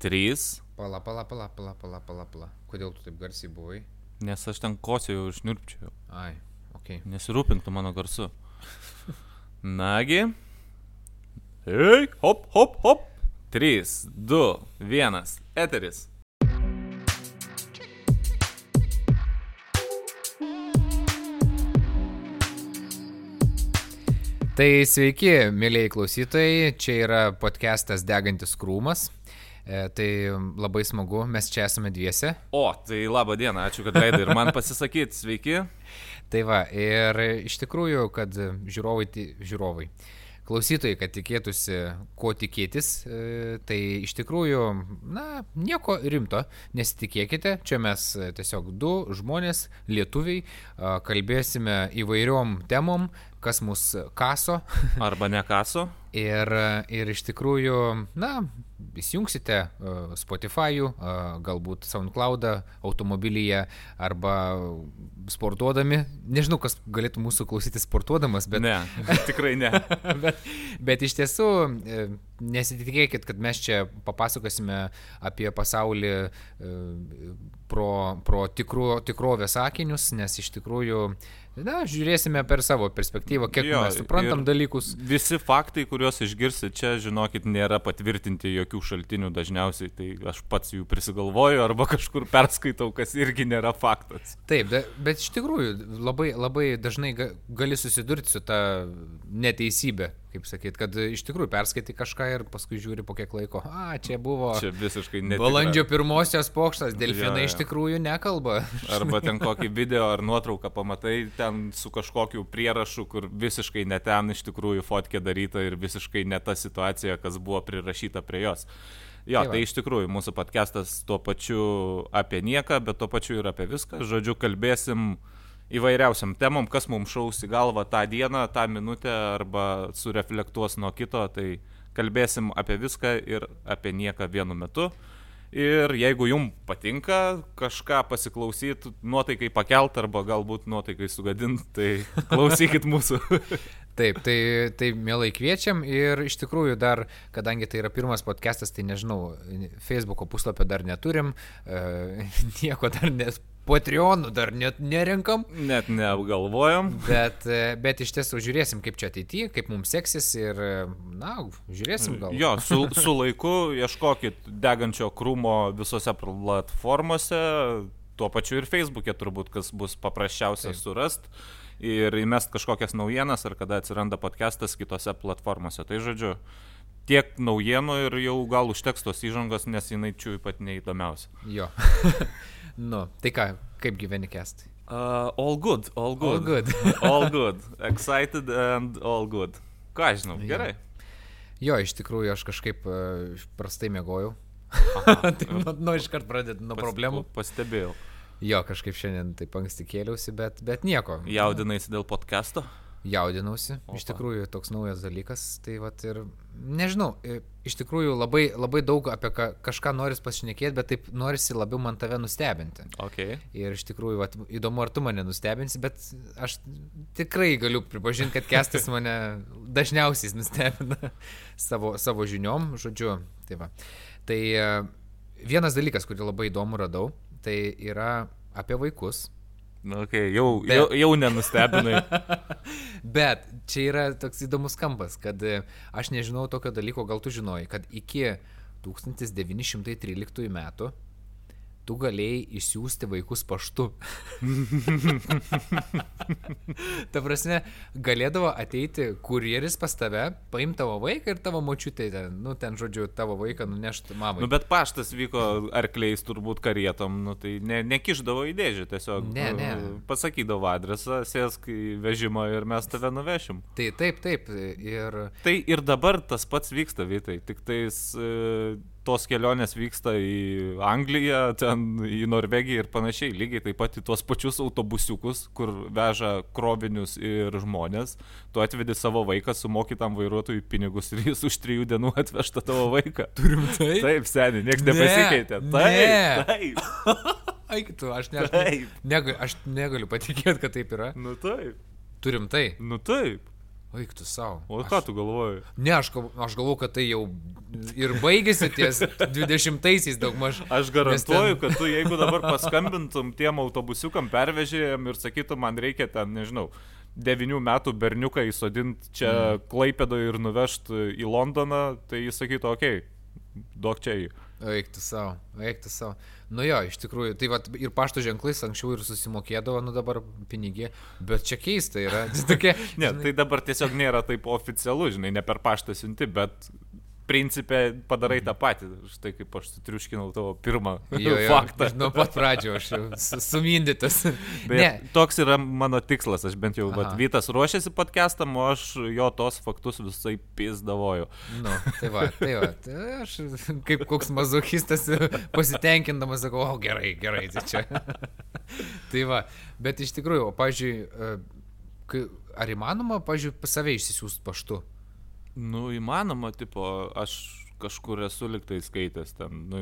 trys, Pala, pala, pala, pala, pala, pala, pala. Kodėl tu taip garsiai buvai? nes aš ten kosėjau užnirpčiau. Ai, ok. Nesirūpink tu mano garsu. Nagi. Ei, hop, hop, hop. 3, 2, 1. Eteris. Tai sveiki, mėlyjei klausytojai, čia yra podcastas Degantis krūmas. E, tai labai smagu, mes čia esame dviese. O, tai laba diena, ačiū, kad leidai ir man pasisakyti. Sveiki. Tai va, ir iš tikrųjų, kad žiūrovai, žiūrovai, klausytojai, kad tikėtųsi, ko tikėtis, e, tai iš tikrųjų, na, nieko rimto, nesitikėkite, čia mes tiesiog du žmonės, lietuviai, kalbėsime įvairiom temom, kas mus kaso Arba nekaso. ir, ir iš tikrųjų, na, įsijungsite e, Spotify'ų, e, galbūt SoundCloud'ą automobilyje arba sportuodami. Nežinau, kas galėtų mūsų klausyti sportuodamas, bet, Ne, tikrai ne. bet, bet iš tiesų e, nesitikėkit, kad mes čia papasakosime apie pasaulį e, pro, pro tikru, tikrovės sakinius, nes iš tikrųjų, na, žiūrėsime per savo perspektyvą, kiek Jo, mes suprantam dalykus. Visi faktai, kuriuos išgirsit čia, žinokit, nėra patvirtinti jokių šaltinių dažniausiai, tai aš pats jų prisigalvoju arba kažkur perskaitau, kas irgi nėra faktas. Taip, be- bet iš tikrųjų labai, labai dažnai ga- gali susidurti su ta neteisybė, kaip sakyt, kad iš tikrųjų perskaitai kažką ir paskui žiūri po kiek laiko. A, čia buvo Čia visiškai netikra. balandžio pirmosios pokštas, delfinai Jo, iš jo. tikrųjų nekalba. Arba ten kokį video ar nuotrauką pamatai, ten su kažkokiu prierašu, kur visiškai ne ten iš tikrųjų fotkė daryta ir visiškai ne ta situacija, kas buvo prirašyta prie jos. Jo, Tai tai iš tikrųjų mūsų podcastas tuo pačiu apie nieką, bet tuo pačiu ir apie viską. Žodžiu, kalbėsim įvairiausiam temom, kas mums šaus į galvą tą dieną, tą minutę arba sureflektuos nuo kito, tai kalbėsim apie viską ir apie nieką vienu metu. Ir jeigu jums patinka kažką pasiklausyti, nuotaikai pakelt arba galbūt nuotaikai sugadinti, tai klausykit mūsų. Taip, tai, tai mielai kviečiam ir iš tikrųjų dar, kadangi tai yra pirmas podcastas, tai nežinau, Facebook'o puslapio dar neturim, e, nieko dar nes, Patreonų dar net nerenkam. Net neapgalvojom. Bet, e, bet iš tiesų žiūrėsim, kaip čia ateityje, kaip mums seksis ir, e, na, žiūrėsim gal. Jo, su, su laiku ieškokit degančio krūmo visose platformose, tuo pačiu ir Facebook'e turbūt, kas bus paprasčiausia Taip. surast. Ir įmest kažkokias naujienas, ar kada atsiranda podcastas kitose platformose. Tai žodžiu, tiek naujienų ir jau gal užteks tos įžangos, nes jinai čia pat neįdomiausia. Jo. nu, tai ką, kaip gyveni kestai? Uh, all good, all good. All good. all good. Excited and all good. Ką žinau, Jo. gerai. Jo, iš tikrųjų, aš kažkaip e, prastai mėgojau. Tai nu, nu iškart pradėti nuo pas- problemų. Pastebėjau. Jo, kažkaip šiandien taip anksti kėliausi, bet, bet nieko. Jaudinaisi dėl podcast'o? Jaudinausi. Opa. Iš tikrųjų, toks naujas dalykas. Tai vat ir, nežinau, iš tikrųjų labai, labai daug apie ką, kažką noris pašnekėti, bet taip norisi labiau man tave nustebinti. Ok. Ir iš tikrųjų, vat, įdomu, ar tu mane nustebinsi, bet aš tikrai galiu pripažinti, kad kestas mane dažniausiai nustebina savo, savo žiniom, žodžiu. Tai, va. tai e, vienas dalykas, kurį labai įdomu radau, tai yra apie vaikus. Nu, okay, jau, Bet- jau, jau nenustebinai. Bet čia yra toks įdomus kampas, kad e, aš nežinau tokio dalyko, gal tu žinojai, kad iki 1913 metų tu galėjai išsiųsti vaikus paštu. Ta prasme, galėdavo ateiti kurjeris pas tave, paimti tavo vaiką ir tavo močiutė, ten, nu ten žodžiu, tavo vaiką nunešti mamai. nu, bet paštas vyko arkliais turbūt karietom, nu, tai ne, nekiždavo į dėžę, tiesiog Ne, ne. nu, pasakydavo adresą, sėsk į vežimą ir mes tave nuvešim. Tai taip, taip. Ir Tai ir dabar tas pats vyksta, Vytai, tik tais e, tos kelionės vyksta į Angliją, ten į Norvegiją ir panašiai, lygiai taip pat į tuos pačius autobusiukus, kur veža krovinius ir žmonės. Tu atvedi savo vaiką, sumoki tam vairuotojui pinigus ir jis už trijų dienų atvežta tavo vaiką. turim tai. Taip, seniai, niekas Ne, nepasikeitė. ne. Taip, taip, Eik tu, aš, ne, aš, taip. negaliu, aš negaliu patikėti, kad taip yra. Nu taip, Turim tai. nu taip. Eik tu savo. O ką tu galvoji? Ne, aš, aš galvoju, kad tai jau ir baigėsi ties 20-aisiais daugmaž. Aš garantuoju, kad tu jeigu dabar paskambintum tiem autobusiukam pervežėjim ir sakytum, man reikia ten, nežinau, devinių metų berniuką įsodinti čia mm. Klaipėdoje ir nuvežti į Londoną, tai jis sakytų, okei, okay, duok čia jį. Eik tu savo, eik tu savo. Nu jo, iš tikrųjų, tai vat, ir pašto ženklais anksčiau ir susimokėdavo, nu dabar pinigė, bet čia keista yra. Tokia, Ne, tai dabar tiesiog nėra taip oficialu, žinai, ne per paštą siunti, bet principė padarai tą patį. Štai kaip aš sutriuškinau tavo pirmą jo, jo, faktą. Nuo pat pradžio aš sumindytas. Ne, toks yra mano tikslas, aš bent jau, vat, Vytas ruošiasi podcastam, o aš jo tos faktus visai pizdavoju. nu, tai va, tai va. Tai aš kaip koks mazochistas pasitenkindamas sakau, o gerai, gerai, tai čia. tai va, bet iš tikrųjų, o, pažiūrėjau, ar įmanoma, pažiūrėjau, save išsisiųsti paštu? Nu, įmanoma, tipo, aš kažkur esu liktai skaitęs ten, nu,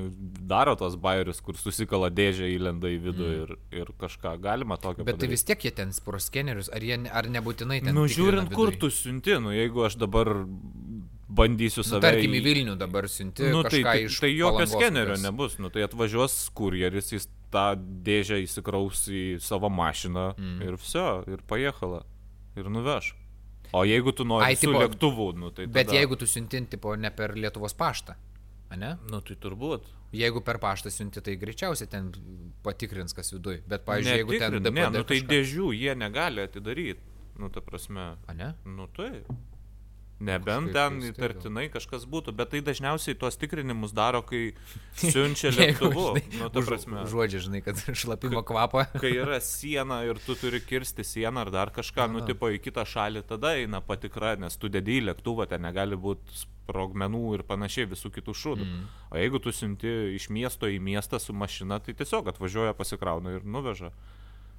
daro tos bairius, kur susikala dėžę, įlenda į vidų mm. ir, ir kažką galima tokio Bet tai padaryt. vis tiek jie ten pro skenerius, ar, jie, ar nebūtinai ten... Nu, žiūrint, kur tu siunti, nu, jeigu aš dabar bandysiu Nu, save... tarkim, į Vilnių dabar siunti. Nu, tai, tai, tai jokio skenerio kokios. nebus, nu, tai atvažiuos kurjeris, jis tą dėžę įsikraus į savo mašiną mm. ir viso, ir pajėhala, ir nuveš. O jeigu tu nori Ai, su tipo, lėktuvu, nu, tai... Bet tada... jeigu tu siunti, tipo, ne per Lietuvos paštą, ne? Nu, tai turbūt. Jeigu per paštą siunti, tai greičiausiai ten patikrins, kas viduj. Bet, pavyzdžiui, jeigu ten Netikrint, ne, nu, tai kažką- dėžių jie negali atidaryti. Nu, ta prasme. A, ne? Nu, tai. Nebent ten keistai įtartinai kažkas būtų, bet tai dažniausiai tuos tikrinimus daro, kai siunčia lėktuvu. Nu. Žodžiu, žinai, kad šlapimo kvapą. kai yra siena ir tu turi kirsti sieną ar dar kažką, nu, Aha. tipo į kitą šalį, tada eina patikra, nes tu dedi į lėktuvą, ten negali būti sprogmenų ir panašiai visų kitų šūdų. Mm. O jeigu tu siunti iš miesto į miestą su mašina, tai tiesiog atvažiuoja, pasikrauna ir nuveža.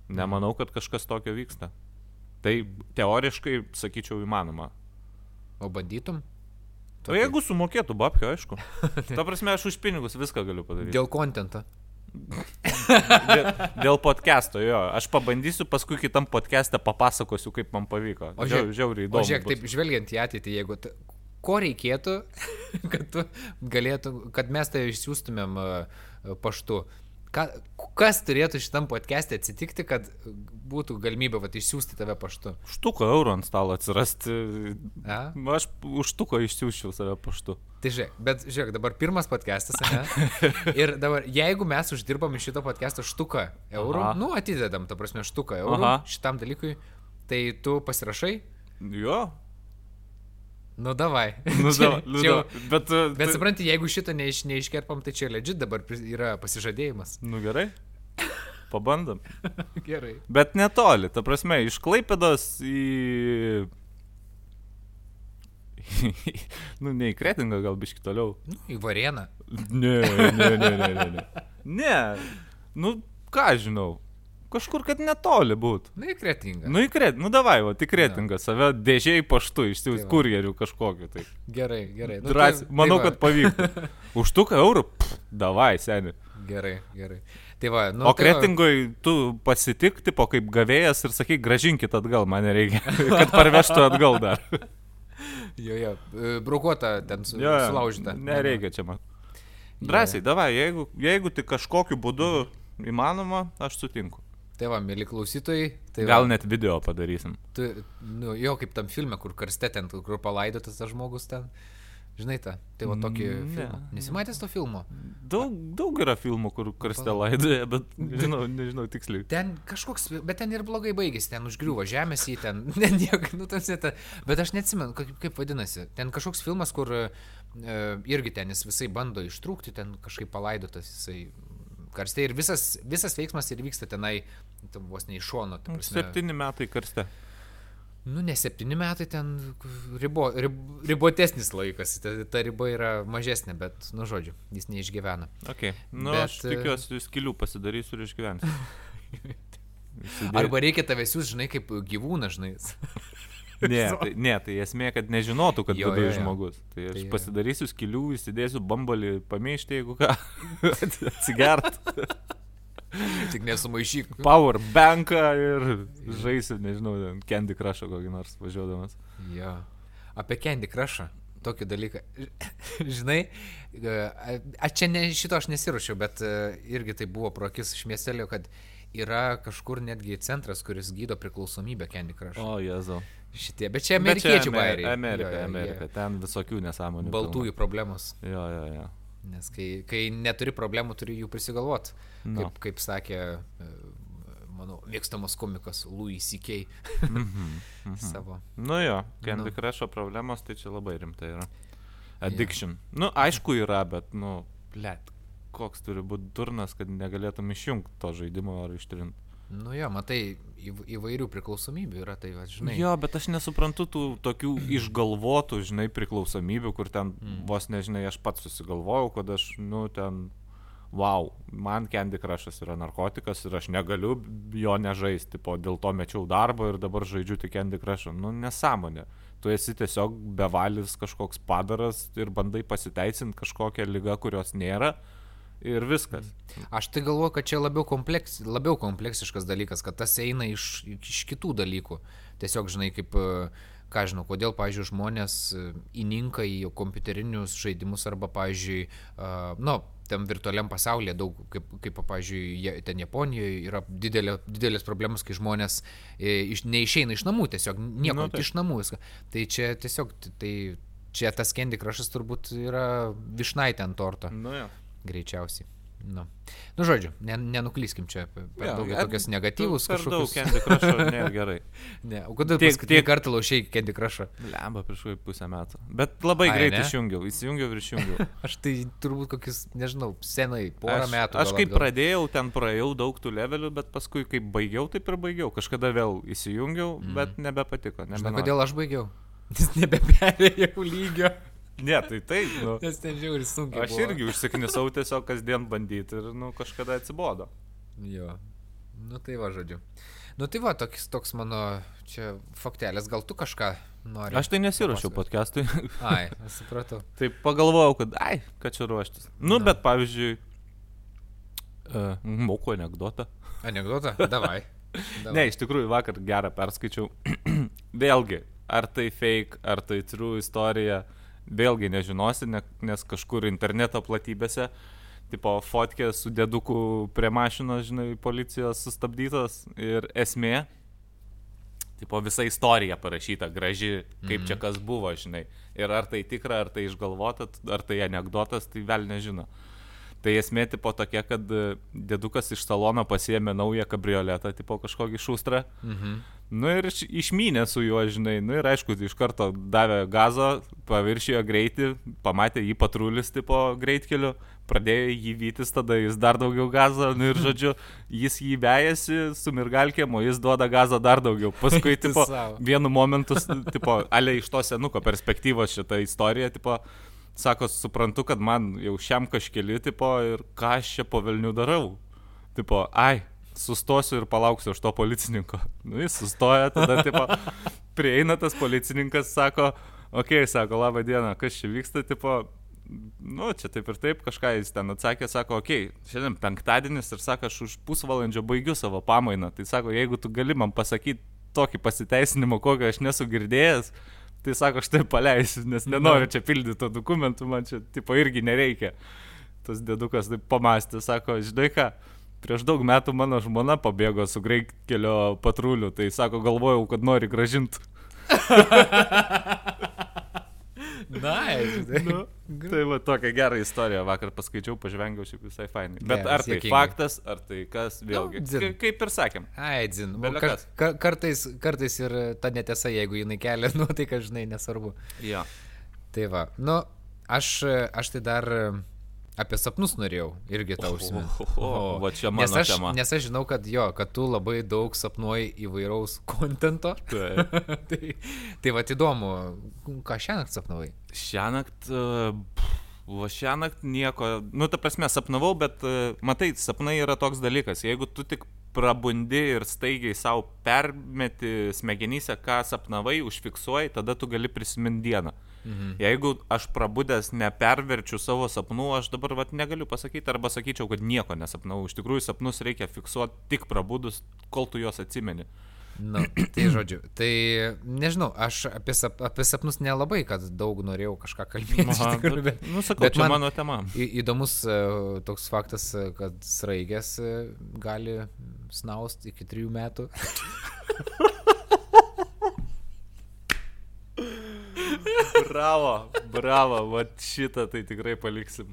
Nemanau, kad kažkas tokio vyksta. Tai teoriškai, sakyčiau, įmanoma. O bandytum? O jeigu sumokėtų babkę, aišku. Ta prasme, aš už pinigus viską galiu padaryti. Dėl kontento. Dėl, dėl podcast'o, jo. Aš pabandysiu, paskui kitam podcast'e papasakosiu, kaip man pavyko. O Žiau, žiūrėk, žiauriai o įdomu. žiūrėk, bus. taip žvelgiant į ateitį, jeigu... Ko reikėtų, kad, galėtų, kad mes tai išsiųstumėm uh, paštu? Ka, kas turėtų šitam podcast'e atsitikti, kad būtų galimybė vat, išsiųsti tave paštu? Štuko eurų ant stalo atsirasti. A? Aš už štuko išsiųščiau save paštu. Tai žiūrėk, bet žiūrėk, dabar pirmas podcastas, ne? Ir dabar, jeigu mes uždirbam iš šito podcast'o štuką eurų, Aha. nu atidedam, ta prasme, štuką eurų Aha. šitam dalykui, tai tu pasirašai? Jo. Nu davai. Nu, Čia- da, nu, čia da. Bet, uh, Bet tai- supranti, jeigu šito neiš, neiškerpam, tai čia legit dabar yra pasižadėjimas. Nu gerai. Pabandom. Gerai. Bet netoli, ta prasme, iš Klaipėdos į... nu, ne į Kretingą, gal biški toliau. Nu, į varieną. Ne, ne, ne, ne, ne. Ne, ne. nu ką žinau. Kažkur, kad netoli būt. Nu, į kretingą. Nu, į kret, nu davai, va, tik kretingą, save dėžiai paštu išsiųs Tai va. kurjerių kažkokiu. Tai. Gerai, gerai. Nu, Drąsiai, tai- manau, tai va. kad pavyktų. Už tuką eurų, pff, davai, seniai. Gerai, gerai. Tai va, nu, O tai va, kretingoj tu pasitikti po kaip gavėjas ir sakai, gražinkit atgal, man reikia, kad parvežtų atgal dar. Jo, jo. e, Brukuota ten su, jo, sulaužyta. Nereikia čia man. Drąsiai, davai, jeigu, jeigu tik kažkokiu būdu įmanoma, aš sutinku. Tai va, mėly klausytojai. Tai Gal va, net video padarysim. Tu, nu, jo, kaip tam filme, kur karste ten, kur palaidotas tas žmogus ten. Žinai tą, tai va tokį Mm, mm, filmą. ne. Nesimatęs to filmo? Daug, daug yra filmų, kur karste laidoja, bet nežinau, nežinau tiksliai. Ten kažkoks, bet ten ir blogai baigėsi, ten užgriuvo žemės į ten, ne, niek, nu, tas, ne ta, bet aš neatsimenu, kaip, kaip vadinasi. Ten kažkoks filmas, kur e, irgi ten jis visai bando ištrūkti, ten kažkaip palaidotas jisai karste ir visas, visas veiksmas ir vyksta tenai, tam vos ne iš šono. Septyni metai karste. Nu, ne septyni metai, ten ribo, rib, ribotesnis laikas, ta, ta riba yra mažesnė, bet, nu, žodžiu, jis neišgyvena. Okay. Nu, Bet, aš tikiuosi, skilių pasidarysiu ir išgyvensiu. Arba reikia tavęs jūs, žinai, kaip gyvūną, žinai. Ne, tai, ne, tai esmė, kad nežinotų, kad Jo, viduje jo, jo. žmogus. Tai aš Tai pasidarysiu skilių, įsidėsiu bambalį, pamėšti, jeigu ką, atsigert. Tik nesumaišyk. Power banką ir žaisiu, nežinau, ten Candy Crush'ą kokį nors važiuodamas. Jo. Apie Candy Crush'ą. Tokį dalyką. Žinai, aš čia ne, šito aš nesiruošiau, bet e, irgi tai buvo pro akis iš miestelio, kad yra kažkur netgi centras, kuris gydo priklausomybę Candy Crush. O, jezu. Šitie, bet čia amerikiečių bairiai. Amerika, jo, jo, Amerika, jie. ten visokių nesąmonių. Baltųjų problemos. Jo, jo, jo. Nes kai, kai neturi problemų, turi jų prisigalvoti. No. Kaip, kaip sakė e, mano mėgstamas komikas Louis C.K. mm -hmm, mm -hmm. Savo. Nu jo, Candy nu. Crush'o problemos tai čia labai rimtai yra. Addiction. Yeah. Nu, aišku yra, bet, nu, blėt, koks turi būti durnas, kad negalėtum išjungti to žaidimo ar ištrinti. Nu jo, matai, įvairių priklausomybių yra, tai va, žinai. Jo, bet aš nesuprantu tų tokių išgalvotų, žinai, priklausomybių, kur ten mm. vos nežinai, aš pats susigalvojau, kad aš, nu, ten, wow, man Candy Crush'as yra narkotikas ir aš negaliu jo nežaisti, po dėl to mečiau darbą ir dabar žaidžiu tik Candy Crush'ą. Nu, nesąmonė. Tu esi tiesiog bevalis kažkoks padaras ir bandai pasiteisinti kažkokią lygą, kurios nėra ir viskas. Aš tai galvoju, kad čia labiau, kompleks, labiau kompleksiškas dalykas, kad tas eina iš, iš kitų dalykų. Tiesiog, žinai, kaip, ką žinau, kodėl, pavyzdžiui, žmonės įninka į kompiuterinius žaidimus arba, pavyzdžiui, uh, nu, tam virtualiam pasaulyje daug, kaip, kaip pavyzdžiui, ten Japonijoje yra didelė, didelės problemos, kai žmonės e, iš, neišeina iš namų, tiesiog nieko nu, tai. iš namų viską. Tai čia tiesiog, tai čia tas Candy Crush'as turbūt yra višnaitė ant torto. Nu, ja greičiausiai. Nu. nu, žodžiu, nenuklyskim čia per ja, daug tokias negatyvus per kažkokius. daug Candy Crush'o nėra gerai. ne, o kodėl tiek, tiek kartą laušiai Candy Crush'o? Lemba prieš kokį pusę metų. Bet labai Ai, greit ne? išjungiau, įsijungiau ir išjungiau. aš tai turbūt kokius, nežinau, senai, porą aš, metų. Aš kaip pradėjau, ten praėjau daug tų levelių, bet paskui kaip baigiau, taip ir baigiau. Kažkada vėl įsijungiau, mm. bet nebepatiko. Žinai, kodėl aš baigiau? Nes nebeperėjau lygio. Ne, tai taip. Nu. Nes ten žiauri sunkiai. Aš buvo. irgi užsiknisau tiesiog kasdien bandyti ir, nu, kažkada atsibodo. Jo. Nu, tai va, žodžiu. Nu, tai va, toks, toks mano čia faktelis, gal tu kažką nori. Aš tai nesiuošiau podcastui. Ai, supratau. tai pagalvojau, kad, ai, ką čia ruoštis. Nu, Na. bet pavyzdžiui, uh, moku anegdotą. Anegdotą? Davai. Davai. Ne, iš tikrųjų, vakar gerą perskaičiau. Vėlgi, ar tai fake, ar tai true istorija. Uh, vėlgi nežinosi, ne, nes kažkur interneto platybėse, tipo fotkė su deduku prie mašinos, žinai, policijos sustabdytos ir esmė, tipo visa istorija parašyta, graži, kaip mm -hmm. čia kas buvo, žinai. Ir ar tai tikra, ar tai išgalvota, ar tai anegdotas, tai vėl nežino. Tai esmė tipo tokia, kad dedukas iš salono pasiemė naują kabrioletą, tipo kažkokį šustrą. Mhm. Nu ir išmynė su juo, žinai, nu ir aišku, iš karto davė gazo, paviršijo greitį, pamatė jį patrulis tipo greitkeliu, pradėjo jį vytis, tada jis dar daugiau gazo, nu ir žodžiu, jis jį vejasi su mirgalkėm, o jis duoda gazo dar daugiau. Paskui, tipo, vienu momentu, tipo, ale iš to senuko perspektyvos šitą istoriją, tipo, sako, suprantu, kad man jau šiam kažkeli, tipo, ir ką aš čia po Vilnių darau. Tipo, ai, sustosiu ir palauksiu už to policininko. Nu, jis sustoja, tada tipo, prieina tas policininkas, sako, okei, okay, sako, laba diena, kas čia vyksta, tipo, nu, čia taip ir taip, kažką jis ten atsakė, sako, okei, okay, šiandien penktadienis ir sako, aš už pusvalandžio baigiu savo pamainą. Tai sako, jeigu tu gali man pasakyti tokį pasiteisinimą, kokio aš nesu girdėjęs, tai sako, aš tai paleisiu, nes nenoriu čia pildyti to dokumentų, man čia, tipo, irgi nereikia. Tas dedukas taip pamastė, sako, žinai ką, prieš daug metų mano žmona pabėgo su greitkelio patruliu, tai sako, galvojau, kad nori gražinti. Nice. nu, tai va tokia gera istorija, vakar paskaičiau, pažvengiau šiaip visai fainai. Bet yeah, ar tai sėkingai. faktas, ar tai kas, vėlgi. No, kaip ir sakėm. Ai, dzin. Kar, kar, kartais, kartais ir ta netiesa, jeigu jinai kelia nuotaiką, žinai, nesvarbu. Jo. Tai va, nu, aš, aš tai dar Apie sapnus norėjau irgi tau užsiminti. O, čia mano nes aš, tema. Nes aš žinau, kad jo, kad tu labai daug sapnuoji įvairaus kontento. tai, tai va įdomu, ką šią naktį sapnavai? Šią naktį... O šią naktį nieko, nu, ta prasme, sapnavau, bet uh, matai, sapnai yra toks dalykas, jeigu tu tik prabundi ir staigiai savo permeti smegenyse, ką sapnavai, užfiksuoji, tada tu gali prisiminti dieną. Mhm. Jeigu aš prabudęs neperverčiu savo sapnų, aš dabar vat, negaliu pasakyti, arba sakyčiau, kad nieko nesapnau. Iš tikrųjų, sapnus reikia fiksuoti tik prabudus, kol tu juos atsimeni. Na, nu, tai žodžiu, tai nežinau, aš apie, sap, apie sapnus nelabai, kad daug norėjau kažką kalbėti. Aha, tikrųjų, bet, nu, sakau, bet čia man, mano tema. Į, įdomus uh, toks faktas, kad sraigės uh, gali snaust iki trijų metų. bravo, bravo, va šitą tai tikrai paliksim.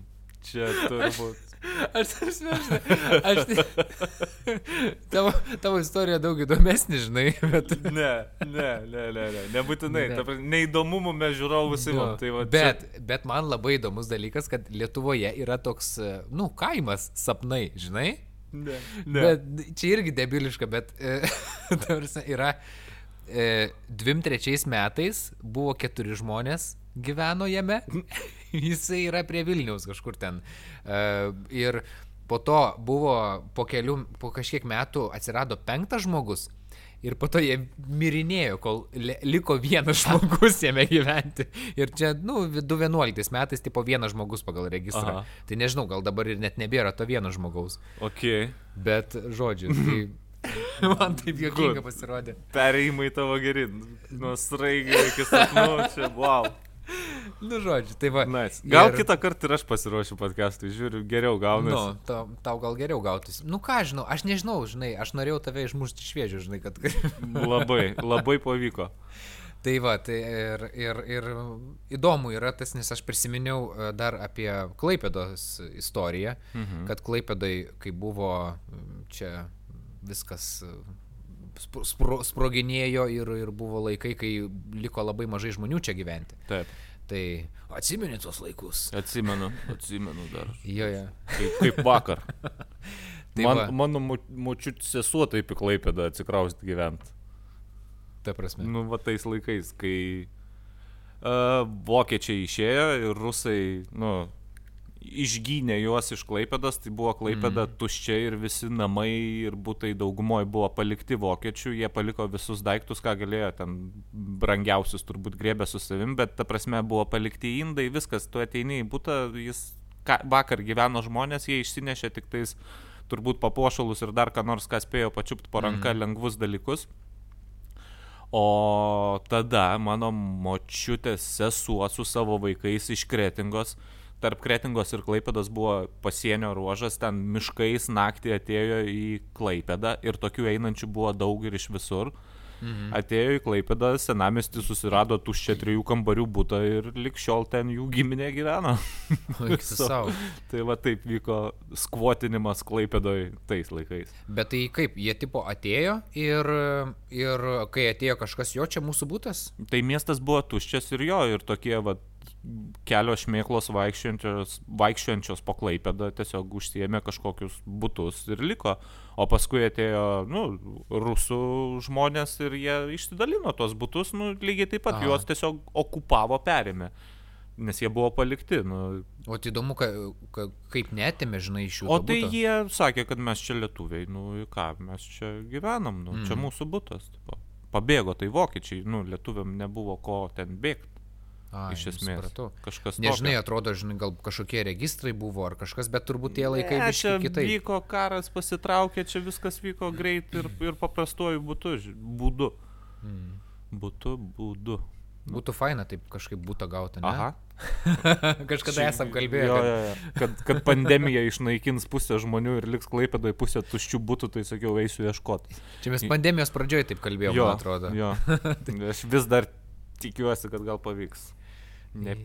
Čia turbūt. Aš, aš, aš, aš tavo, tavo istorija daug įdomesnė, žinai, bet... Ne, ne, ne, ne, ne, nebūtinai. Ne. Ta, neįdomumų mes žiūrovus įmam. Tai va, bet, čia... bet man labai įdomus dalykas, kad Lietuvoje yra toks, nu, kaimas sapnai, žinai? Ne, ne. Bet čia irgi debiliška, bet e, yra e, dvim trečiais metais buvo keturi žmonės gyveno jame. Jisai yra prie Vilniaus kažkur ten. E, ir po to buvo po kelių, po kažkiek metų atsirado penktas žmogus. Ir po to jie mirinėjo, kol liko vienas žmogus jame gyventi. Ir čia, nu, 2011 metais, tipo vienas žmogus pagal registrą. Aha. Tai nežinau, gal dabar ir net nebėra to vieno žmogaus. Ok. Bet, žodžiu, tai Man taip jokinga pasirodė. Perėjimai tavo geri. Nuo sraigio iki sapnų, čia wow. Nu, žodžiu, tai va. Nice. Gal ir... kitą kartą ir aš pasiruošiu podcast'ui, žiūriu, geriau gaunasi. Nu, tau, tau gal geriau gautųsi. Nu ką, žinau, aš nežinau, žinai, aš norėjau tave išmušti šviežių, žinai, kad... labai, labai pavyko. Tai va, tai ir, ir, ir įdomu yra tas, nes aš prisiminiau e, dar apie Klaipėdos istoriją, mhm. kad Klaipėdai, kai buvo čia viskas spro, sproginėjo ir, ir buvo laikai, kai liko labai mažai žmonių čia gyventi. Taip. Tai atsimeni tuos laikus. Atsimenu, atsimenu dar. jo, jo. Kaip, kaip vakar. tai Man, va. mano močiut sesuo taip į Klaipėdą atsikrausti gyventi. Ta prasme. Nu, va tais laikais, kai uh, vokiečiai išėjo ir rusai, nu, išgynė juos iš Klaipėdos, tai buvo Klaipėda mm. tuščia ir visi namai ir būtai daugumoje buvo palikti vokiečių, jie paliko visus daiktus, ką galėjo, ten brangiausius turbūt grėbė su savim, bet ta prasme buvo palikti indai, viskas, tu ateini į būtą, jis ką, vakar gyveno žmonės, jie išsinešė tik tais turbūt papuošalus ir dar ką nors, ką spėjo pačiupti po ranka mm. lengvus dalykus. O tada mano močiutės sesuo su savo vaikais iš Kretingos tarp Kretingos ir Klaipėdos buvo pasienio ruožas, ten miškais naktį atėjo į Klaipėdą ir tokių einančių buvo daug ir iš visur. Mhm. Atėjo į Klaipėdą, senamestį susirado tuščią trijų kambarių būtą ir likščiol ten jų giminė gyveno. so, tai va taip vyko skvotinimas Klaipėdoj tais laikais. Bet tai kaip, jie tipo atėjo ir, ir kai atėjo kažkas jo čia mūsų būtas? Tai miestas buvo tuščias ir jo, ir tokie va kelios šmėklos vaikščiančios, vaikščiančios po klaipėdą tiesiog užsiemė kažkokius būtus ir liko. O paskui atėjo, nu, rusų žmonės ir jie išsidalino tos būtus, nu, lygiai taip pat Aha. juos tiesiog okupavo, perėmė. Nes jie buvo palikti. Nu. O tai įdomu, ka, ka, kaip netėmė, žinai, iš jų. O tai buto? jie sakė, kad mes čia lietuviai, nu ką, mes čia gyvenam, nu, mm. čia mūsų būtas. Tipo. Pabėgo tai vokiečiai, nu, lietuviam nebuvo ko ten bėgti. A, iš esmės. Supratau. Kažkas. Nežinai, tokio. atrodo, žinai, gal kažkokie registrai buvo ar kažkas, bet turbūt tie laikai ne, čia kitaip. Vyko karas, pasitraukė, čia viskas vyko greit ir, ir paprastuoju būdu. būdu. Hmm. Būtų, būdu. Būtų faina taip kažkaip būtų gauti. Ne? Aha. Kažkada Ši, esam kalbėję. Jo, jo, jo. Kad, kad pandemija išnaikins pusę žmonių ir liks klaipėdoje pusę tuščių būtų, tai sakiau, eisiu ieškoti. Čia mes pandemijos pradžioje taip kalbėjome, man atrodo. Jo. Aš vis dar tikiuosi, kad gal pavyks. Ne,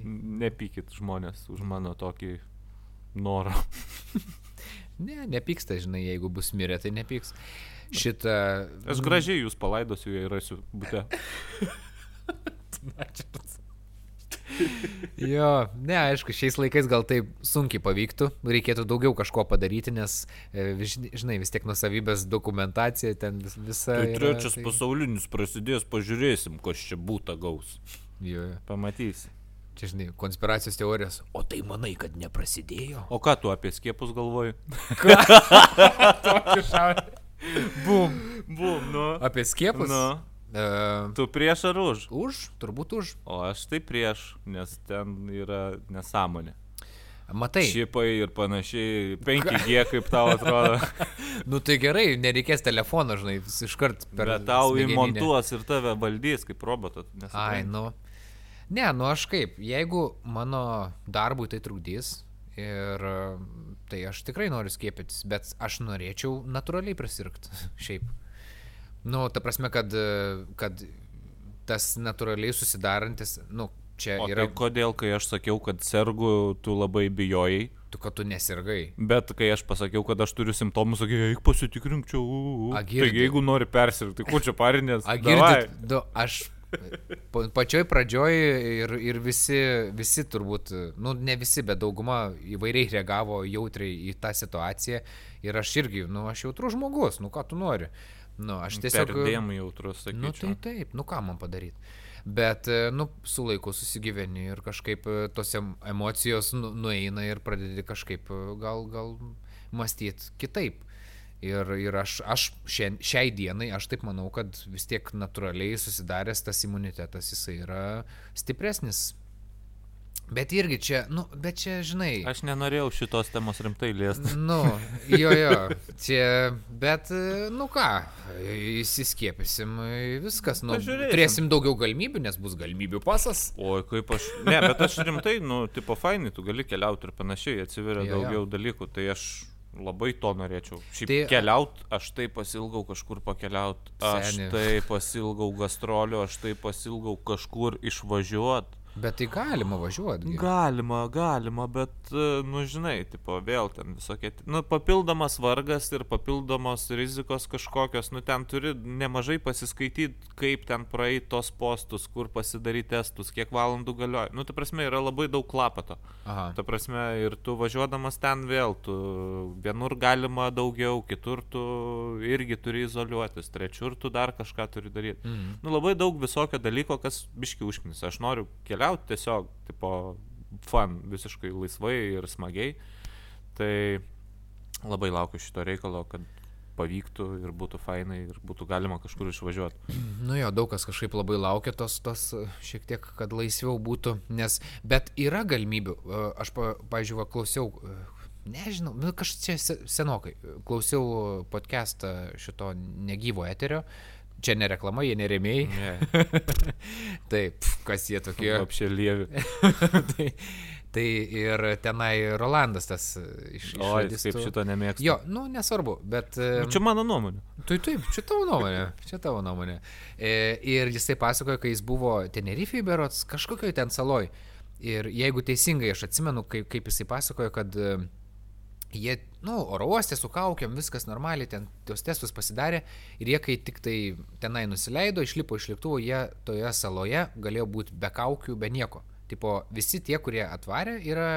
nepykit žmonės už mano tokį norą. ne, nepyksta, žinai, jeigu bus mirę, tai nepyks. Šitą... Aš gražiai jūs palaidosiu, jei rasiu būte. jo, ne, aišku, šiais laikais gal taip sunkiai pavyktų, reikėtų daugiau kažko padaryti, nes, e, žinai, vis tiek nusavybės dokumentacija ten vis, visa. Tai trečias tai... pasaulinis prasidės, pažiūrėsim, kas čia būtų gaus. Jo, jo. Pamatysi. Čia, žinai, konspiracijos teorijos. O tai manai, kad neprasidėjo? O ką tu apie skiepus galvoji? Bum. Bum, nu. Apie skiepus? Nu. E, Tu prieš ar už? už, turbūt už. O aš tai prieš, nes ten yra nesąmonė. Matai. Šipai ir panašiai. 5G, kaip tau atrodo. Nu tai gerai, nereikės telefono, žinai, iškart per... Bet tau smegeninę. įmontuos ir tave valdys kaip robotą. Ai, nu. Ne, nu aš kaip, jeigu mano darbui tai trukdys ir tai aš tikrai noriu skiepytis, bet aš norėčiau natūraliai prisirgti šiaip. Nu, ta prasme, kad, kad tas natūraliai susidarantis, nu, čia O yra, tai kodėl, kai aš sakiau, kad sergu, tu labai bijojai, tu, kad tu nesirgai. bet kai aš pasakiau, kad aš turiu simptomus, sakai, eik pasitikrink čia. A, girdi. Taigi, jeigu nori persirgti, ko čia parinės? A, girdit, du, aš pačioj pradžioj ir, ir visi, visi turbūt, nu ne visi, bet dauguma įvairiai reagavo jautriai į tą situaciją ir aš irgi, nu aš jautrus žmogus, nu ką tu nori. Nu, aš tiesiog... Perdėm jautrus, Nu tai sakyčiau. taip, nu ką man padaryti. Bet, nu, su laiku susigyveni ir kažkaip e, tos em- emocijos nu, nueina ir pradedi kažkaip e, gal, gal mąstyti kitaip. Ir, ir aš, aš šien, šiai dienai, aš taip manau, kad vis tiek natūraliai susidaręs tas imunitetas, jisai yra stipresnis. Bet irgi čia, nu, bet čia, žinai. Aš nenorėjau šitos temos rimtai liesti. Nu, jo, jo, čia, bet, nu ką, įsiskiepysim, e, viskas, nu, Pažiūrėsim. turėsim daugiau galimybių, nes bus galimybių pasas. Oi, kaip aš. Ne, bet aš rimtai, nu, tipo fainai, tu gali keliauti ir panašiai, atsiveria Jo, jo. daugiau dalykų, tai aš labai to norėčiau. Šiaip Tai- keliaut, aš tai pasilgau kažkur pakeliaut, aš Seni. tai pasilgau gastrolių, aš tai pasilgau kažkur išvažiuot. Bet tai galima važiuoti. Galima, galima, bet, e, nu žinai, tipo, vėl ten visokie, nu, papildomas vargas ir papildomos rizikos kažkokios, nu, ten turi nemažai pasiskaityti, kaip ten praeiti tos postus, kur pasidaryti testus, kiek valandų galioja. Nu, ta prasme, yra labai daug klapato. Aha. Ta prasme, ir tu važiuodamas ten vėl, tu vienur galima daugiau, kitur tu irgi turi izoliuotis, trečiur tu dar kažką turi daryti. Mhm. Nu, labai daug visokio dalyko, kas biški užknis. Aš noriu keliauti tiesiog, tipo, fan, visiškai laisvai ir smagiai. Tai labai laukiu šito reikalo, kad pavyktų ir būtų fainai ir būtų galima kažkur išvažiuoti. Nu jo, daug kas kažkaip labai laukia tos, tos šiek tiek, kad laisviau būtų, nes, bet yra galimybių. Aš, pa- pavyzdžiui, va, klausiau, e, nežinau, nu, kažkaip čia se- senokai, klausiau podcastą šito negyvo eterio. Čia ne reklama, jie neremėjai. Ne, Taip, kas jie tokie. apšė lievi. tai, tai ir tenai Rolandas tas e, iš, O, kaip radistų- šito nemėgstu. Jo, nu nesvarbu, bet... e, Nu, Čia mano nuomonė. Tai taip, čia tavo nuomonė. Čia tavo nuomonė. E, ir jisai pasakojo, kai jis buvo Tenerifei berots, kažkokioj ten saloj. Ir jeigu teisingai aš atsimenu, kaip, kaip jisai pasakojo, kad e, jie, nu, oro uostė su kaukiam, viskas normaliai, ten tos testus pasidarė. Ir jie, kai tik tai tenai nusileido, išlipo iš lėktuvo, jie toje saloje galėjo būti be kaukių, be nieko. Tipo, visi tie, kurie atvarė, yra,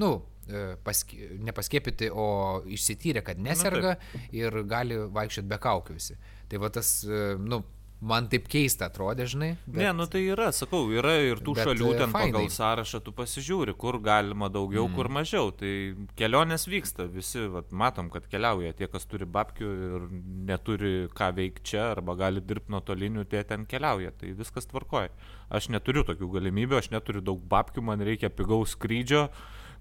nu, e, paske, nepaskėpyti, o išsityrė, kad neserga ir gali vaikščioti be kaukių visi. Tai va tas, e, nu, man taip keista atrodė, žinai. Bet... Ne, nu tai yra, sakau, yra ir tų Bet, šalių e, ten fainai. pagal sąrašą tu pasižiūri, kur galima daugiau, mm. kur mažiau. Tai kelionės vyksta, visi vat, matom, kad keliauja tie, kas turi babkių ir neturi ką veikti čia arba gali dirbti nuotoliniu, tie ten keliauja. Tai viskas tvarkoja. Aš neturiu tokių galimybių, aš neturiu daug babkių, man reikia pigaus skrydžio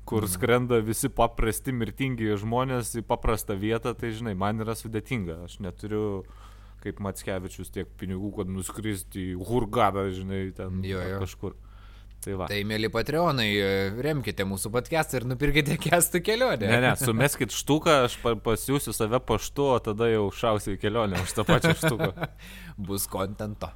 kur mm. skrenda visi paprasti mirtingi žmonės į paprastą vietą, tai žinai, man yra sudėtinga. Aš neturiu kaip Matskevičius tiek pinigų, kad nuskristi į Hurgadą, žinai, ten Jo, jo. kažkur. Tai va. Tai, mėly patreonai, remkite mūsų podcastą ir nupirkite kestų kelionę. Ne, ne, sumeskit štuką, aš pa- pasiūsiu save paštu, o tada jau šausiu į kelionę už tą pačią štuką. Bus kontento.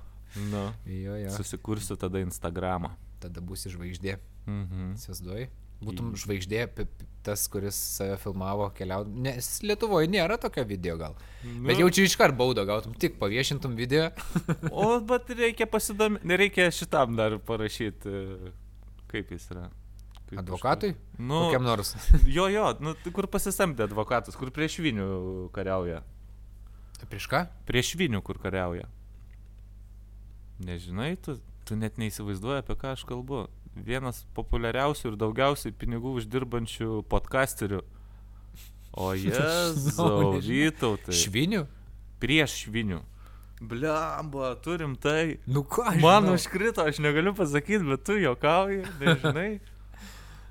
Nu, Jo, jo. susikursiu tada Instagramą. Tada bus žvaigždė. Mhm. Įsivaizduoji? Būtum žvaigždė, pi- pi- tas, kuris save filmavo keliaut. Nes Lietuvoje nėra tokio video gal. Nu. Bet jau čia iškart baudą gautum, tik paviešintum video. O, bet reikia pasidomėti, nereikia šitam dar parašyti, kaip jis yra. Kaip Advokatui? kažkas- Nu, Kokiam nors. jo, jo, nu, tai kur pasisamdė advokatus, kur prieš Vinių kariauja. Prieš ką? Prieš Vinių kur kariauja. Nežinai, tu, tu net neįsivaizduoji, apie ką aš kalbu. Vienas populiariausių ir daugiausiai pinigų uždirbančių podcasterių. O jėzau, nežinau. Vytautai. Švinių? prieš švinių. Blemba, turim tai. Nu ką, aš Man žinau. užkrito, aš negaliu pasakyti, bet tu jokauji, nežinai.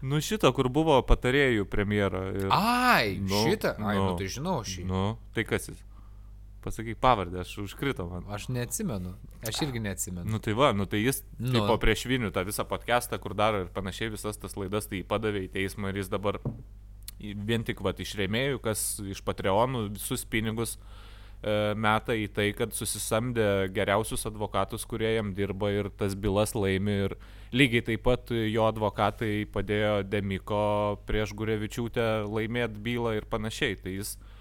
Nu šito, kur buvo patarėjų premjera. Ir... Ai, Nu, šitą. Ai, nu nu. tai žinau šį. Nu, tai kas jis? Pasakyk pavardę, aš užkrito man. Aš neatsimenu. Aš irgi neatsimenu. Nu tai va, nu tai jis Nu. nu. po prieš Vilnių tą visą podcastą, kur daro ir panašiai visas tas laidas, tai jį padavė į teismą ir jis dabar vien tik va iš rėmėjų, kas iš Patreonų visus pinigus e, meta į tai, kad susisamdė geriausius advokatus, kurie jam dirba ir tas bylas laimi ir lygiai taip pat jo advokatai padėjo Demiko prieš Gurevičiūtę laimėti bylą ir panašiai. Tai jis e,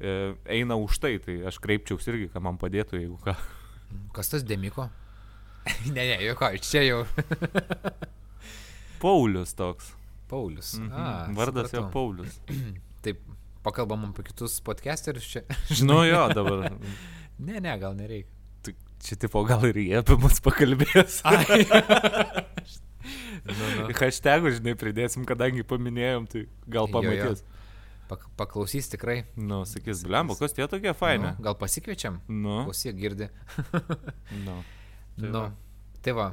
eina už tai, tai aš kreipčiausi irgi, kad man padėtų, jeigu ką. Kas tas Demiko? ne, ne, joko, čia jau. Paulius toks. Paulius. Mhm. A, Vardas jo supratau. Paulius. Taip, pakalbam apie kitus podcasterius čia. Nu jo, dabar. ne, ne, gal nereikia. Tai Čia tipo gal ir jie apie mus pakalbės. Nu, nu. Hashtagų, žinai, pridėsim, kadangi paminėjom, tai gal Jo, jo. Pak paklausys tikrai. Nu, sakys, blemba, kas tie tokie faini. Nu, gal pasikviečiam? Nu, Klausyk, girdi. nu. Tai nu, va. tai va,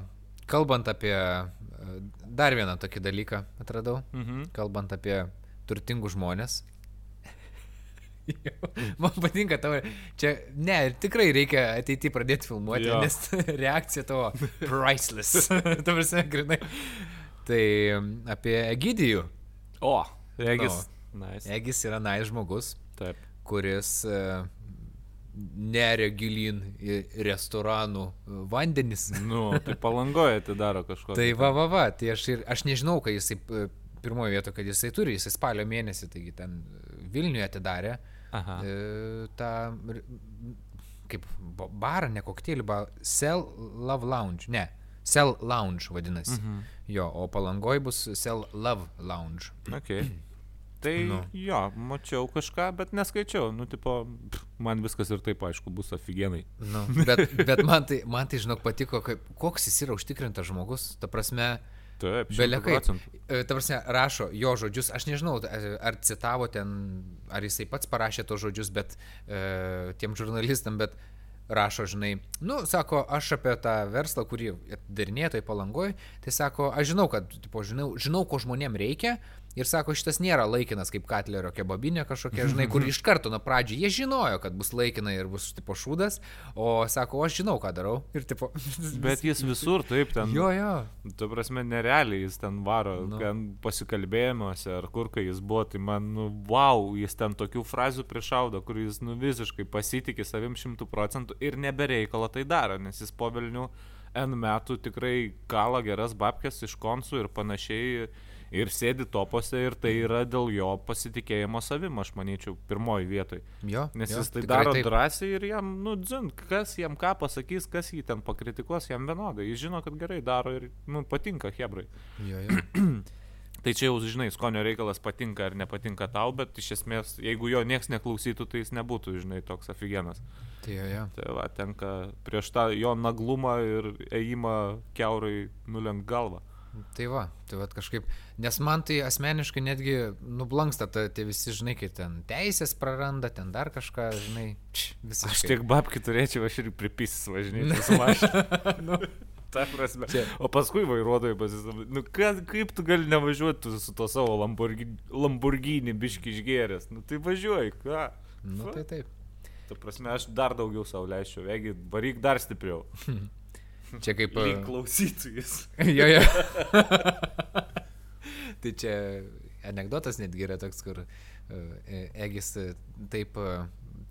kalbant apie e, dar vieną tokį dalyką atradau, Mhm. kalbant apie turtingus žmonės. Man patinka tavo, čia, ne, tikrai reikia ateityje pradėti filmuoti, Jo. nes reakcija tavo priceless. Ta prasme, grinai. Tai m, apie Egidijų. O, regis. Nu. Nice. Egis yra nais žmogus, Taip. kuris e, neria gilin į restoranų e, vandenis. Nu, tai palangoje atidaro kažko. Tai va, va, va, tai aš, ir, aš nežinau, kai jisai e, pirmoje vietoje, kad jisai turi, jisai spalio mėnesį, taigi ten Vilniuje atidarė Aha. tą, kaip ba- barą, ne kokteilį, ba, Cell Love Lounge, ne, Cell Lounge vadinasi. Mhm. Jo, o palangoj bus Cell Love Lounge. Okay. Tai Nu. jo, mačiau kažką, bet neskaičiau. Nu, tipo, man viskas ir taip aišku bus aфиgenai. Nu, bet bet man, tai, man tai, žinok, patiko, kaip, koks jis yra užtikrintas žmogus. Ta prasme, Taip, procentų. E, Ta prasme, rašo jo žodžius, aš nežinau, ar ar citavo ten, ar jisai pats parašė tos žodžius, bet e, tiem žurnalistam, bet rašo, žinai, nu, sako, aš apie tą verslą, kurį darinėtojai palangoj, tai sako, aš žinau, kad, tipo, žinau, žinau, ko žmonėm reikia. Ir sako, šitas nėra laikinas kaip Katlerio kebabinė kažkokia, žinai, kur iš karto nuo pradžių jie žinojo, kad bus laikina ir bus tipo šūdas, o sako, aš žinau, ką darau. Ir tipo... Bet jis visur taip ten. Jo, jo. Tu prasme, nerealiai jis ten varo, nu. ten pasikalbėjimuose ar kur, kai jis buvo, tai man, nu, wow, jis ten tokių frazių prišaudo, kur jis, nu, visiškai pasitikė savim šimtų procentų ir nebereikalo tai daro, nes jis po Vilnių N metų tikrai kala geras babkes iš konsų ir panašiai ir sėdi topose ir tai yra dėl jo pasitikėjimo savim, aš manyčiau, pirmoji vietoj. Jo, Nes jo, jis tai daro taip. drąsiai ir jam, nu, dzin, kas jam ką pasakys, kas jį ten pakritikuos, jam vienodai. Jis žino, kad gerai daro ir, nu, patinka Hebrai. Jo, jo. Tai čia jau, žinai, skonio reikalas patinka ar nepatinka tau, bet iš esmės, jeigu jo nieks neklausytų, tai jis nebūtų, žinai, toks aфиgenas. Tai jo, jo. Tai va, tenka prieš tą jo naglumą ir ėjimą keurai nulenk galvą. Tai va, tai va kažkaip, nes man tai asmeniškai netgi nublanksta ta, tie visi, žinai, kai ten teisės praranda, ten dar kažką, žinai, visiškai. Aš tiek babkių turėčiau, aš ir pripisis važinėti su mašina. nu, O paskui vairuotojai pasisakė, nu ka, kaip tu gali nevažiuoti su to savo Lamborghini, Lamborghini biški išgėręs. Nu tai važiuoji, ką? Nu, Fu. tai taip. Ta prasme, aš dar daugiau savo leisčiau, vegi, varyk dar stipriau. Čia kaip... Lyg klausytojas. jo, jo. tai čia anegdotas netgi yra toks, kur e, Egis e, taip, e,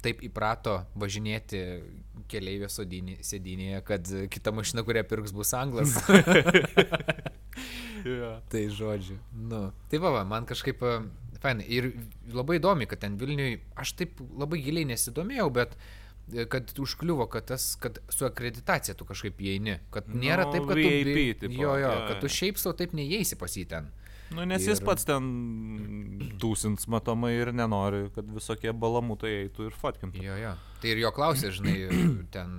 taip įprato važinėti keleivio sodinį- sėdynėje, kad e, kita mašina, kurią pirks, bus anglas. ja. Tai žodžiu. Nu, tai va, va, man kažkaip e, fainai. Ir labai įdomi, kad ten Vilniui, aš taip labai giliai nesidomėjau, bet e, kad užkliuvo, kad, tas, kad su akreditacija tu kažkaip įeini. Kad nėra Nu, taip, kad tu... VIP bi- tipo, jo, jo, jo, kad tu šiaip savo taip neįeisi pas jį ten. Nu, nes jis Ir- pats ten tūsins matomai ir nenori, kad visokie balamutai eitų ir fotkintų. Jo, jo. Tai ir jo klausė, žinai, ten,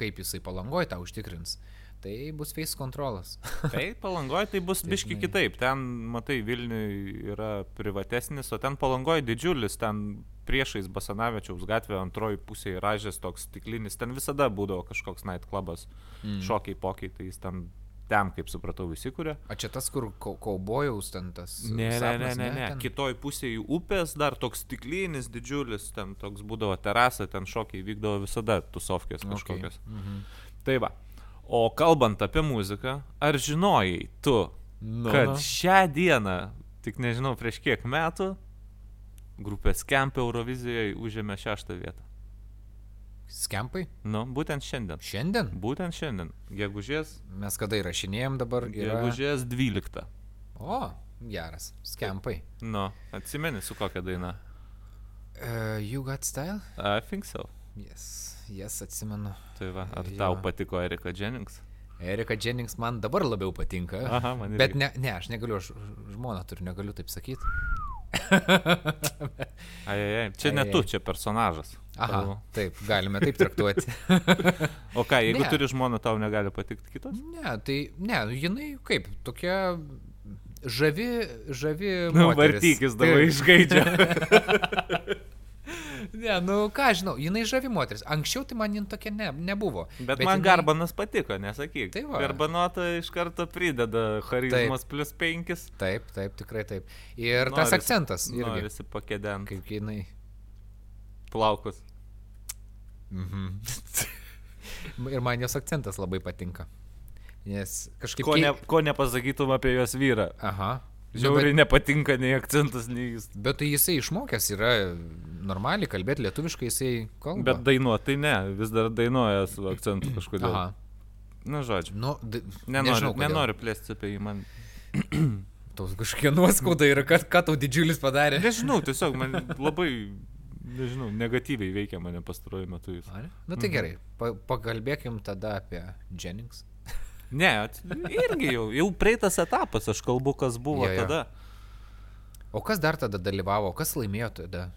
kaip jisai palangoj tą užtikrins. Tai bus face kontrolas. Tai palangoje tai bus Tai biški žinai. kitaip. Ten, matai, Vilniui yra privatesnis, o ten palangoje didžiulis, ten priešais Basanavičiaus gatvė antroji pusė ražės toks stiklinis, ten visada būdavo kažkoks night clubas, mm. šokiai, pokiai, tai jis ten, ten, kaip supratau, įsikūrė. A čia tas, kur kau- kaubojaus ten tas. Ne, ne, ne, sapnas, ne, ne. ten? Kitoj pusėje upės dar toks stiklinis, didžiulis, ten toks būdavo terasa, ten šokiai vykdavo visada, tusovkės kažkokios. Okay. Mhm. Tai va. O kalbant apie muziką, ar žinojai tu, Nu, kad nu. šią dieną, tik nežinau prieš kiek metų, grupė Skemp Eurovizijoje užėmė šeštą vietą. Skempai? Nu, būtent šiandien. Šiandien? Būtent šiandien. Gegužės, Mes kada įrašinėjom dabar? Yra... gegužės 12. O, geras. Skempai. Nu, atsimeni su kokia daina? Uh, you got style? I think so. Yes. Yes, atsimenu. Tai va, ar Jo. tau patiko Erika Jennings? Erika Jennings man dabar labiau patinka. Aha, man irgi. Bet ne, ne, aš negaliu, aš žmoną turiu, negaliu taip sakyti. Ai, ai, ai. Čia ne tu, čia personažas. Aha, Tavo. taip, galime taip traktuoti. O ką, jeigu Ne. turi žmoną, tau negali patikti kitas? ne, tai, ne, jinai kaip, tokia žavi, žavi. Nu, vartykis dabar išgaidžia. Ne, nu ką žinau, jinai žavi moteris. Anksčiau tai man jin tokia ne, nebuvo. Bet, Bet man jinai- Garbanas patiko, nesakyk. Tai va. Garbanota iš karto prideda charizmas plus penkis. Taip, taip, tikrai taip. Ir tas Norisi- akcentas irgi. Norisi pakėdent Kaip jinai. plaukus. Mhm. Ir man jos akcentas labai patinka. Nes kažkaip... Ko, ne, ko nepasakytum apie jos vyrą. Aha. Nu, Žiauriai nepatinka nei akcentas, nei jis. Bet, bet tai jisai išmokęs yra normaliai kalbėti lietuviškai, jisai kalba. Bet dainuoti tai ne, vis dar dainuoja su akcentu kažkodėl. Aha. Na, žodžiu. Nu, d... Nenoriu, nežinau, kodėl. nenoriu plėsti apie jį, man. Tau kažkokia nuoskauda yra, kad ką tau didžiulis padarė. Nežinau, tiesiog man labai, nežinau, negatyviai veikia mane pastaruoju metu jis. Ar? Na tai gerai, pa pakalbėkim tada apie Jennings. Ne, irgi jau, jau praeitas etapas, aš kalbu, kas buvo Jo, jo. tada. O kas dar tada dalyvavo, kas laimėjo tada?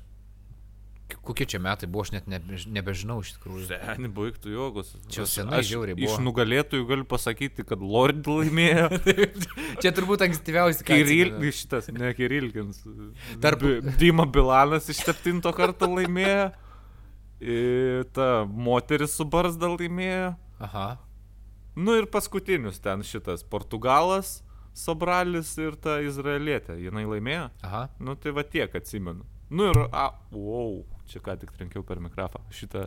Kokie čia metai buvo, aš net nebe- nebežinau iš tikrųjų. Seniai, baigtų jogus. Čia senai žiauriai Iš buvo. nugalėtojų galiu pasakyti, kad Lord laimėjo. Čia turbūt ankstyviausias Kiril, šitas, ne Kirilkins. Tarp- Dima Bilanas iš septinto karto laimėjo. Ir ta moteris su barzda laimėjo. Aha. Nu ir paskutinius ten šitas Portugalas, Sobralis ir ta Izraelietė. Jinai laimėjo. Aha. Nu tai va tiek atsimenu. Nu ir, a, wow, čia ką tik trenkiau per mikrofą. Šitą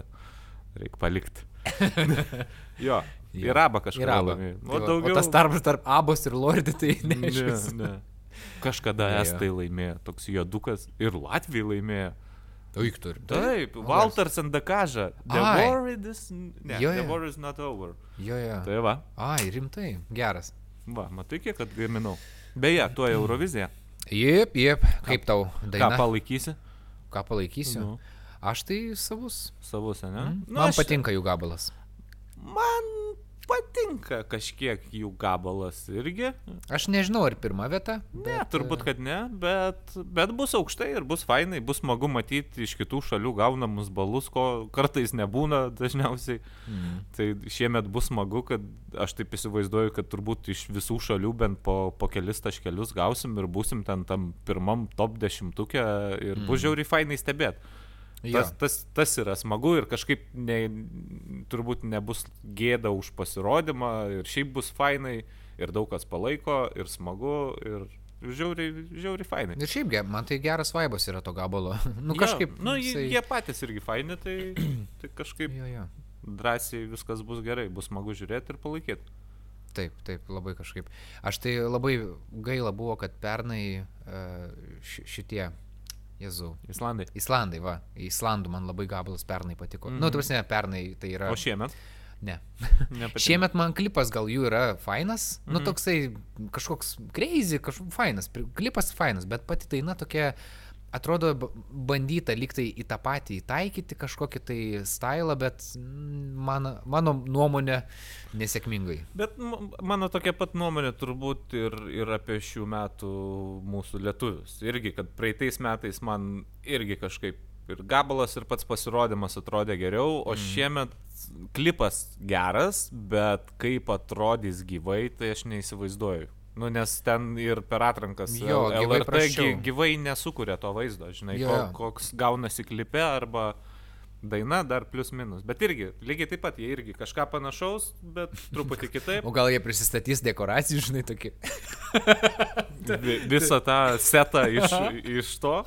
reikia palikti. jo, Jo. ir abą kažką Ir abą. laimėjo. Tai O va, daugiau. o tas tarpas tarp abos ir lordė, tai Ne, neaiškus. ne. Kažkada estai laimėjo, toks juodukas. Ir Latvijai laimėjo. Oik turi. Taip, O, Walters and Dakaža. The Ai. war is... Ne, Jo, the jo. war is not over. Jo, jo. Tai va, Ai, rimtai. Geras. va, matai, kiek atgaminau. Beje, tuo Eurovizija. Jep, jep. Kaip tau Ką daina? palaikysi? Ką palaikysiu? Nu, Aš tai savus. savus, ne? Mm. Nu, Man aš- patinka jų gabalas. Man patinka kažkiek jų gabalas irgi. Aš nežinau, ar pirma vieta. Ne, bet, turbūt, e, kad ne, bet, bet bus aukštai ir bus fainai, bus smagu matyti iš kitų šalių gaunamus balus, ko kartais nebūna dažniausiai. Mm. Tai šiemet bus smagu, kad aš taip įsivaizduoju, kad turbūt iš visų šalių bent po, po kelis taškelius gausim ir būsim ten tam pirmam top dešimtukė ir bus Mm. žiauriai fainai stebėti. Jo. Tas, tas, tas yra smagu ir kažkaip ne, turbūt nebus gėda už pasirodymą ir šiaip bus fainai ir daug kas palaiko ir smagu ir žiauriai, žiauriai fainai. Ir šiaip, man tai geras vaibas yra to gabalo. nu, kažkaip. Nu, jisai... jie patys irgi faini, tai, tai kažkaip Jo, jo. drąsiai viskas bus gerai, bus smagu žiūrėti ir palaikyti. Taip, taip, labai kažkaip. Aš tai labai gaila buvo, kad pernai ši, šitie, Jezu, Islandai. Islandai, va, Islandų man labai gabalas pernai patiko. Mm Mhm. -hmm. Nu, tu prasme, pernai tai yra. O šiemet? Ne. Šiemet man klipas gal jų yra fainas, mm -hmm. nu Mhm. toksai kažkoks crazy, kažkoks fainas, klipas fainas, bet pati daina tokia atrodo bandyta liktai į tą patį įtaikyti kažkokį tai stylą, bet mm, mano, mano nuomonė nesėkmingai. Bet mano tokia pat nuomonė turbūt ir, ir apie šių metų mūsų lietuvius. Irgi, kad praeitais metais man irgi kažkaip ir gabalas, ir pats pasirodymas atrodė geriau, o mm. šiemet klipas geras, bet kaip atrodys gyvai, tai aš neįsivaizduoju. Nu, nes ten ir per atrankas Jo, gyvai LRT prasčiau. gy- gyvai nesukuria to vaizdo, žinai, Jo, ko, jo. koks gaunasi klipe arba daina dar plus minus. Bet irgi, lygiai taip pat, jie irgi kažką panašaus, bet truputį kitaip. O gal jie prisistatys dekoracijų, žinai, tokį. Vi- Visą tą setą iš, iš to.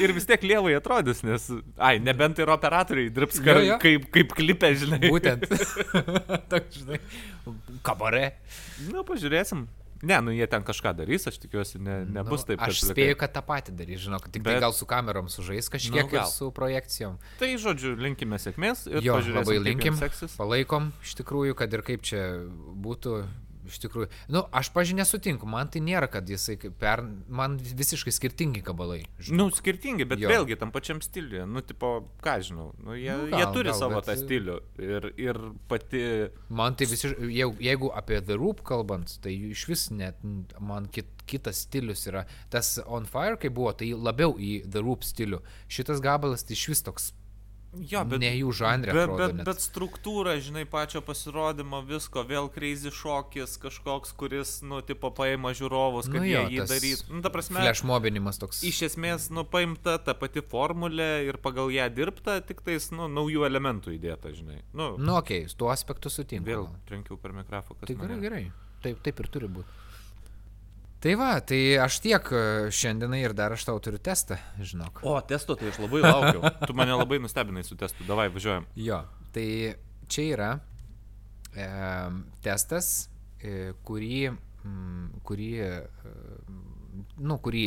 Ir vis tiek lievai atrodys, nes, ai, nebent ir operatoriai dirbs Jo, kar, jo. kaip, kaip klipė, žinai. Būtent. Toks, žinai, kabare. Na, pažiūrėsim. Ne, nu jie ten kažką darys, aš tikiuosi, ne, nebus nu, taip. Aš spėju, kad tą patį darys, žinok, tik Bet... tai Bet- gal su kamerom sužais kažkiek Nu, nu, ir gal. su projekcijom. Tai, žodžiu, linkime sėkmės ir Jo, labai linkim, seksis. palaikom iš tikrųjų, kad ir kaip čia būtų. Iš tikrųjų, nu, aš pažinę sutinku, man tai nėra, kad jisai kaip per, man visiškai skirtingi kabalai. žinok. Nu, skirtingi, bet Jo. vėlgi tam pačiam stiliuje. Nu, tipo, ką žinau, nu, jie, Nu, gal, jie turi gal, gal, savo bet- tą stilių. Ir, ir pati... Man tai visiškai, jeigu, jeigu apie The Roop kalbant, tai iš vis net man kit, kitas stilius yra. Tas On Fire, kai buvo, tai labiau į The Roop stilių. Šitas gabalas tai iš vis toks Jo, ne jų žanrė. Bet, bet, net. bet struktūra, žinai, pačio pasirodymo, visko, vėl crazy šokis, kažkoks, kuris, nu, tipo, paima žiūrovus, kad Nu nu, jo, jie jį darytų. Nu, ta prasme, Flash mobinimas toks. iš esmės, nu, paimta ta pati formulė ir pagal ją dirbta, tik tais, nu, naujų elementų įdėta, žinai. Nu, Nu, okei, okay, tuo aspektu sutinku. vėl trenkiau per mikrofą, kas Tai gerai, gerai. Taip, taip ir turi būti. Tai va, tai aš tiek e, šiandienai ir dar aš tau turiu testą, žinok. O, testo tai aš labai laukiau. tu mane labai nustebinai su testu, davai, važiuojam. Jo, tai čia yra e, testas, e, kurį, mm, kurį, e, nu, kurį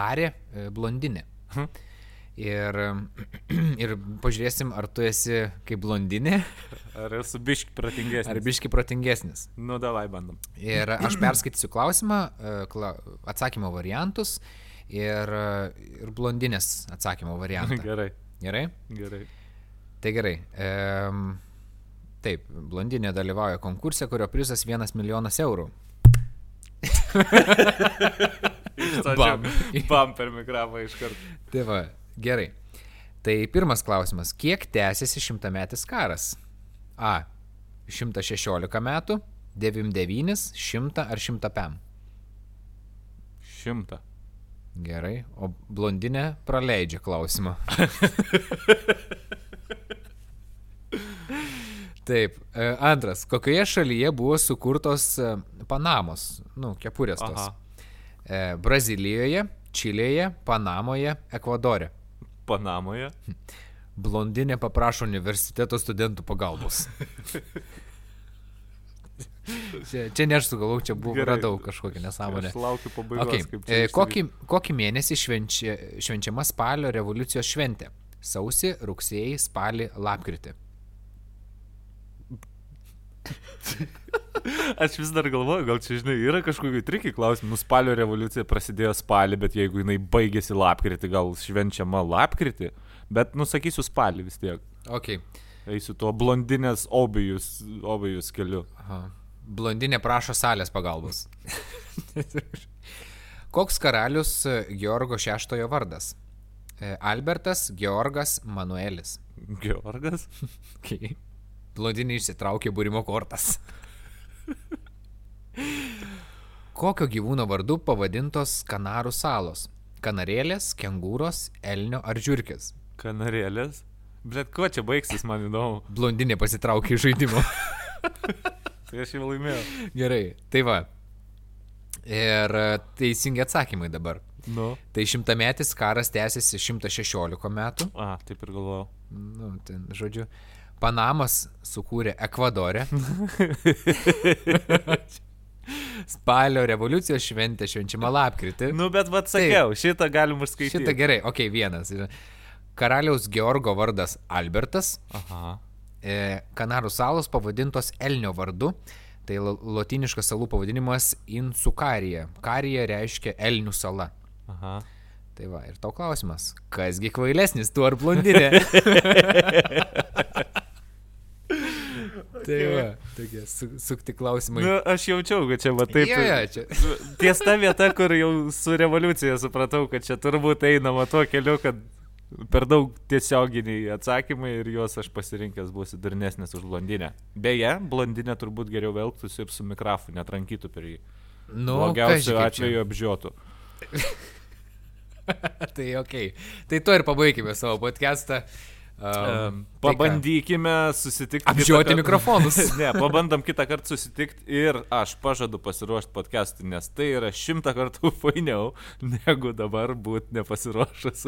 darė e, blondinė. Hm. Ir, ir pažiūrėsim, ar tu esi kaip blondinė, Ar esu biški pratingesnis? ar biški protingesnis. Nu, davai, bandom. Ir aš perskaitysiu klausimą, e, kla, atsakymo variantus ir, e, ir blondinės atsakymo variantą. gerai, Gerai? gerai. Tai gerai. Ehm, taip, blondinė dalyvauja konkurse, kurio prizas 1 milijonas eurų. Bam. Bam per mikrofą iš karto. Tai va, gerai. Tai pirmas klausimas. Kiek tęsiasi šimtametis karas? A. 116 metų, 99, 100 ar 100 pem? Šimtą. Gerai. O blondinė praleidžia klausimą. Taip. e, Antras. Kokioje šalyje buvo sukurtos e, Panamos, nu, kepurės tos? Aha. E, Brazilijoje, Čilėje, Panamoje, Ekvadore. Panamoje. Blondinė paprašo universiteto studentų pagalbos. čia, čia ne aš sugalau, čia buvo, Gerai. radau kažkokią nesąmonę. Aš laukiu pabaigos. Okay. kaip E, čia kokį, kokį mėnesį švenčia, švenčiama spalio revoliucijos šventė? Sausį, rugsėjai, spalį, lapkritį. Aš vis dar galvoju, gal čia, žinai, yra kažkokių trikiai klausimų. Nu, spalio revoliucija prasidėjo spalį, bet jeigu jinai baigėsi lapkritį, gal švenčiama lapkritį. Bet, nusakysiu spalį vis tiek. Ok. Eisiu tuo blondinės obijus, obijus keliu. Aha. Blondinė prašo salės pagalbos. Koks karalius Georgo VI vardas? E, Albertas, Georgas, Manuelis. Georgas? Okay. Blondinė išsitraukė būrimo kortas. Kokio gyvūno vardu pavadintos Kanarų salos? Kanarėlės, kengūros, elnio ar žiūrkės? Kanarėlės? Bet kuo čia baigsis, man įdomu. Blondinė pasitraukė iš žaidimo. Tai aš jau laimėjau. Gerai, tai va. Ir e, teisingi atsakymai dabar. Nu. Tai šimtametis karas tęsiasi 116 metų. A, taip ir galvojau. Nu, ten, žodžiu, Panamas sukūrė Ekvadorę. Spalio revoliucijos šventė švenčiama lapkritį. Nu, bet vad sakiau, šitą galim užskaityti. Šitą gerai, ok, vienas. Karaliaus Georgo vardas Albertas. Aha. E, Kanarų salos pavadintos Elnio vardu. Tai lotiniškas salų pavadinimas Insukarija. Karija reiškia Elnių sala. Aha. Tai va, ir tau klausimas. Kasgi kvailesnis, tu ar blondinė? tai va, tokie su, sukti klausimai. Nu, aš jaučiau, kad čia va taip. Jo, jo, čia. Ties ta vieta, kur jau su revoliucija supratau, kad čia turbūt einama tuo keliu, kad per daug tiesioginiai atsakymai ir juos aš pasirinkęs būsiu durnesnis už blondinę. Beje, blondinė turbūt geriau elgtųsi ir su mikrofu, netrankytų per jį. Nu, Blogiausiu atveju apžiotų. tai ok. Tai to ir pabaigime savo podcastą. Um, tai pabandykime susitikti. kitą Apžioti kartą. mikrofonus. ne, pabandom kitą kartą susitikti ir aš pažadu pasiruošti podcast'ui, nes tai yra šimtą kartų fainiau, negu dabar būti nepasiruošus.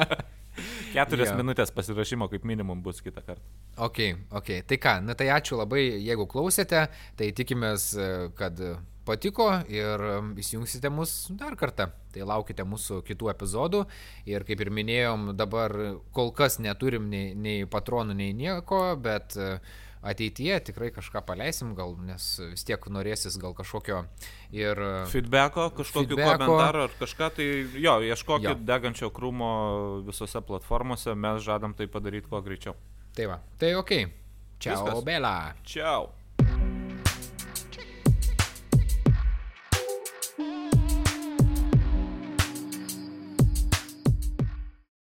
Keturias yeah. minutės pasirašymo kaip minimum bus kitą kartą. Ok, ok. Tai ką, na tai ačiū labai, jeigu klausėte, tai tikimės, kad patiko ir e, įsijungsite mus dar kartą. Tai laukite mūsų kitų epizodų ir kaip ir minėjom, dabar kol kas neturim nei, nei patronų, nei nieko, bet e, ateityje tikrai kažką paleisim, gal, nes vis tiek norėsis gal kažkokio ir... e, Feedbacko, kažkokiu Feedbacko. komentaru ar kažką, tai jo, ieškokit Jo. degančio krūmo visose platformose, mes žadam tai padaryti kuo greičiau. Tai va, tai ok. Čia, Viskas. Bela. Čiau.